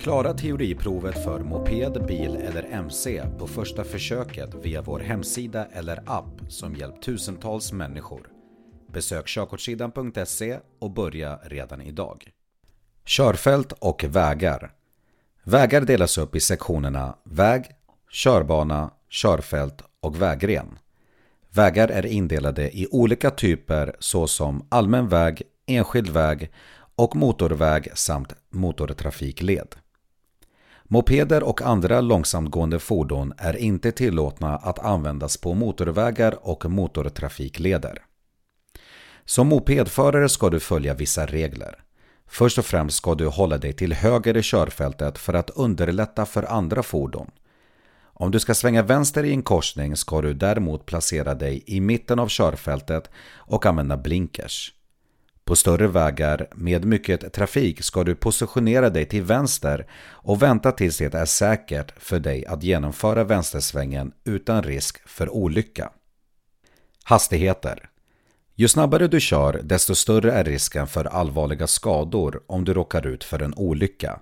Klara teoriprovet för moped, bil eller MC på första försöket via vår hemsida eller app som hjälpt tusentals människor. Besök körkortssidan.se och börja redan idag. Körfält och vägar. Vägar delas upp i sektionerna väg, körbana, körfält och vägren. Vägar är indelade i olika typer såsom allmän väg, enskild väg och motorväg samt motortrafikled. Mopeder och andra långsamtgående fordon är inte tillåtna att användas på motorvägar och motortrafikleder. Som mopedförare ska du följa vissa regler. Först och främst ska du hålla dig till höger i körfältet för att underlätta för andra fordon. Om du ska svänga vänster i en korsning ska du däremot placera dig i mitten av körfältet och använda blinkers. På större vägar med mycket trafik ska du positionera dig till vänster och vänta tills det är säkert för dig att genomföra vänstersvängen utan risk för olycka. Hastigheter Ju snabbare du kör desto större är risken för allvarliga skador om du råkar ut för en olycka.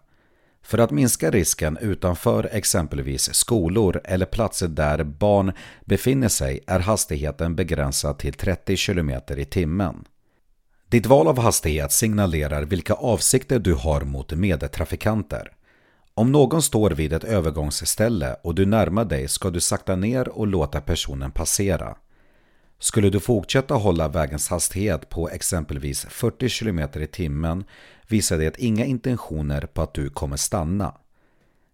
För att minska risken utanför exempelvis skolor eller platser där barn befinner sig är hastigheten begränsad till 30 km i timmen. Ditt val av hastighet signalerar vilka avsikter du har mot medtrafikanter. Om någon står vid ett övergångsställe och du närmar dig ska du sakta ner och låta personen passera. Skulle du fortsätta hålla vägens hastighet på exempelvis 40 km i timmen visar det inga intentioner på att du kommer stanna.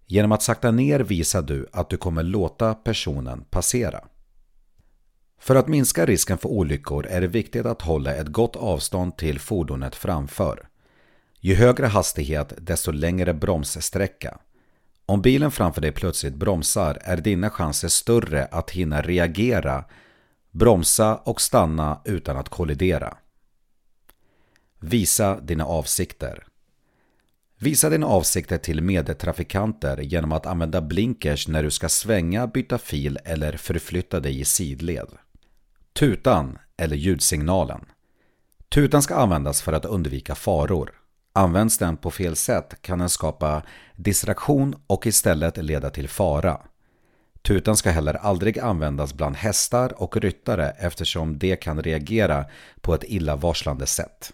Genom att sakta ner visar du att du kommer låta personen passera. För att minska risken för olyckor är det viktigt att hålla ett gott avstånd till fordonet framför. Ju högre hastighet desto längre bromssträcka. Om bilen framför dig plötsligt bromsar är dina chanser större att hinna reagera, bromsa och stanna utan att kollidera. Visa dina avsikter. Visa dina avsikter till medtrafikanter genom att använda blinkers när du ska svänga, byta fil eller förflytta dig i sidled. Tutan eller ljudsignalen. Tutan ska användas för att undvika faror. Används den på fel sätt kan den skapa distraktion och istället leda till fara. Tutan ska heller aldrig användas bland hästar och ryttare eftersom de kan reagera på ett illavarslande sätt.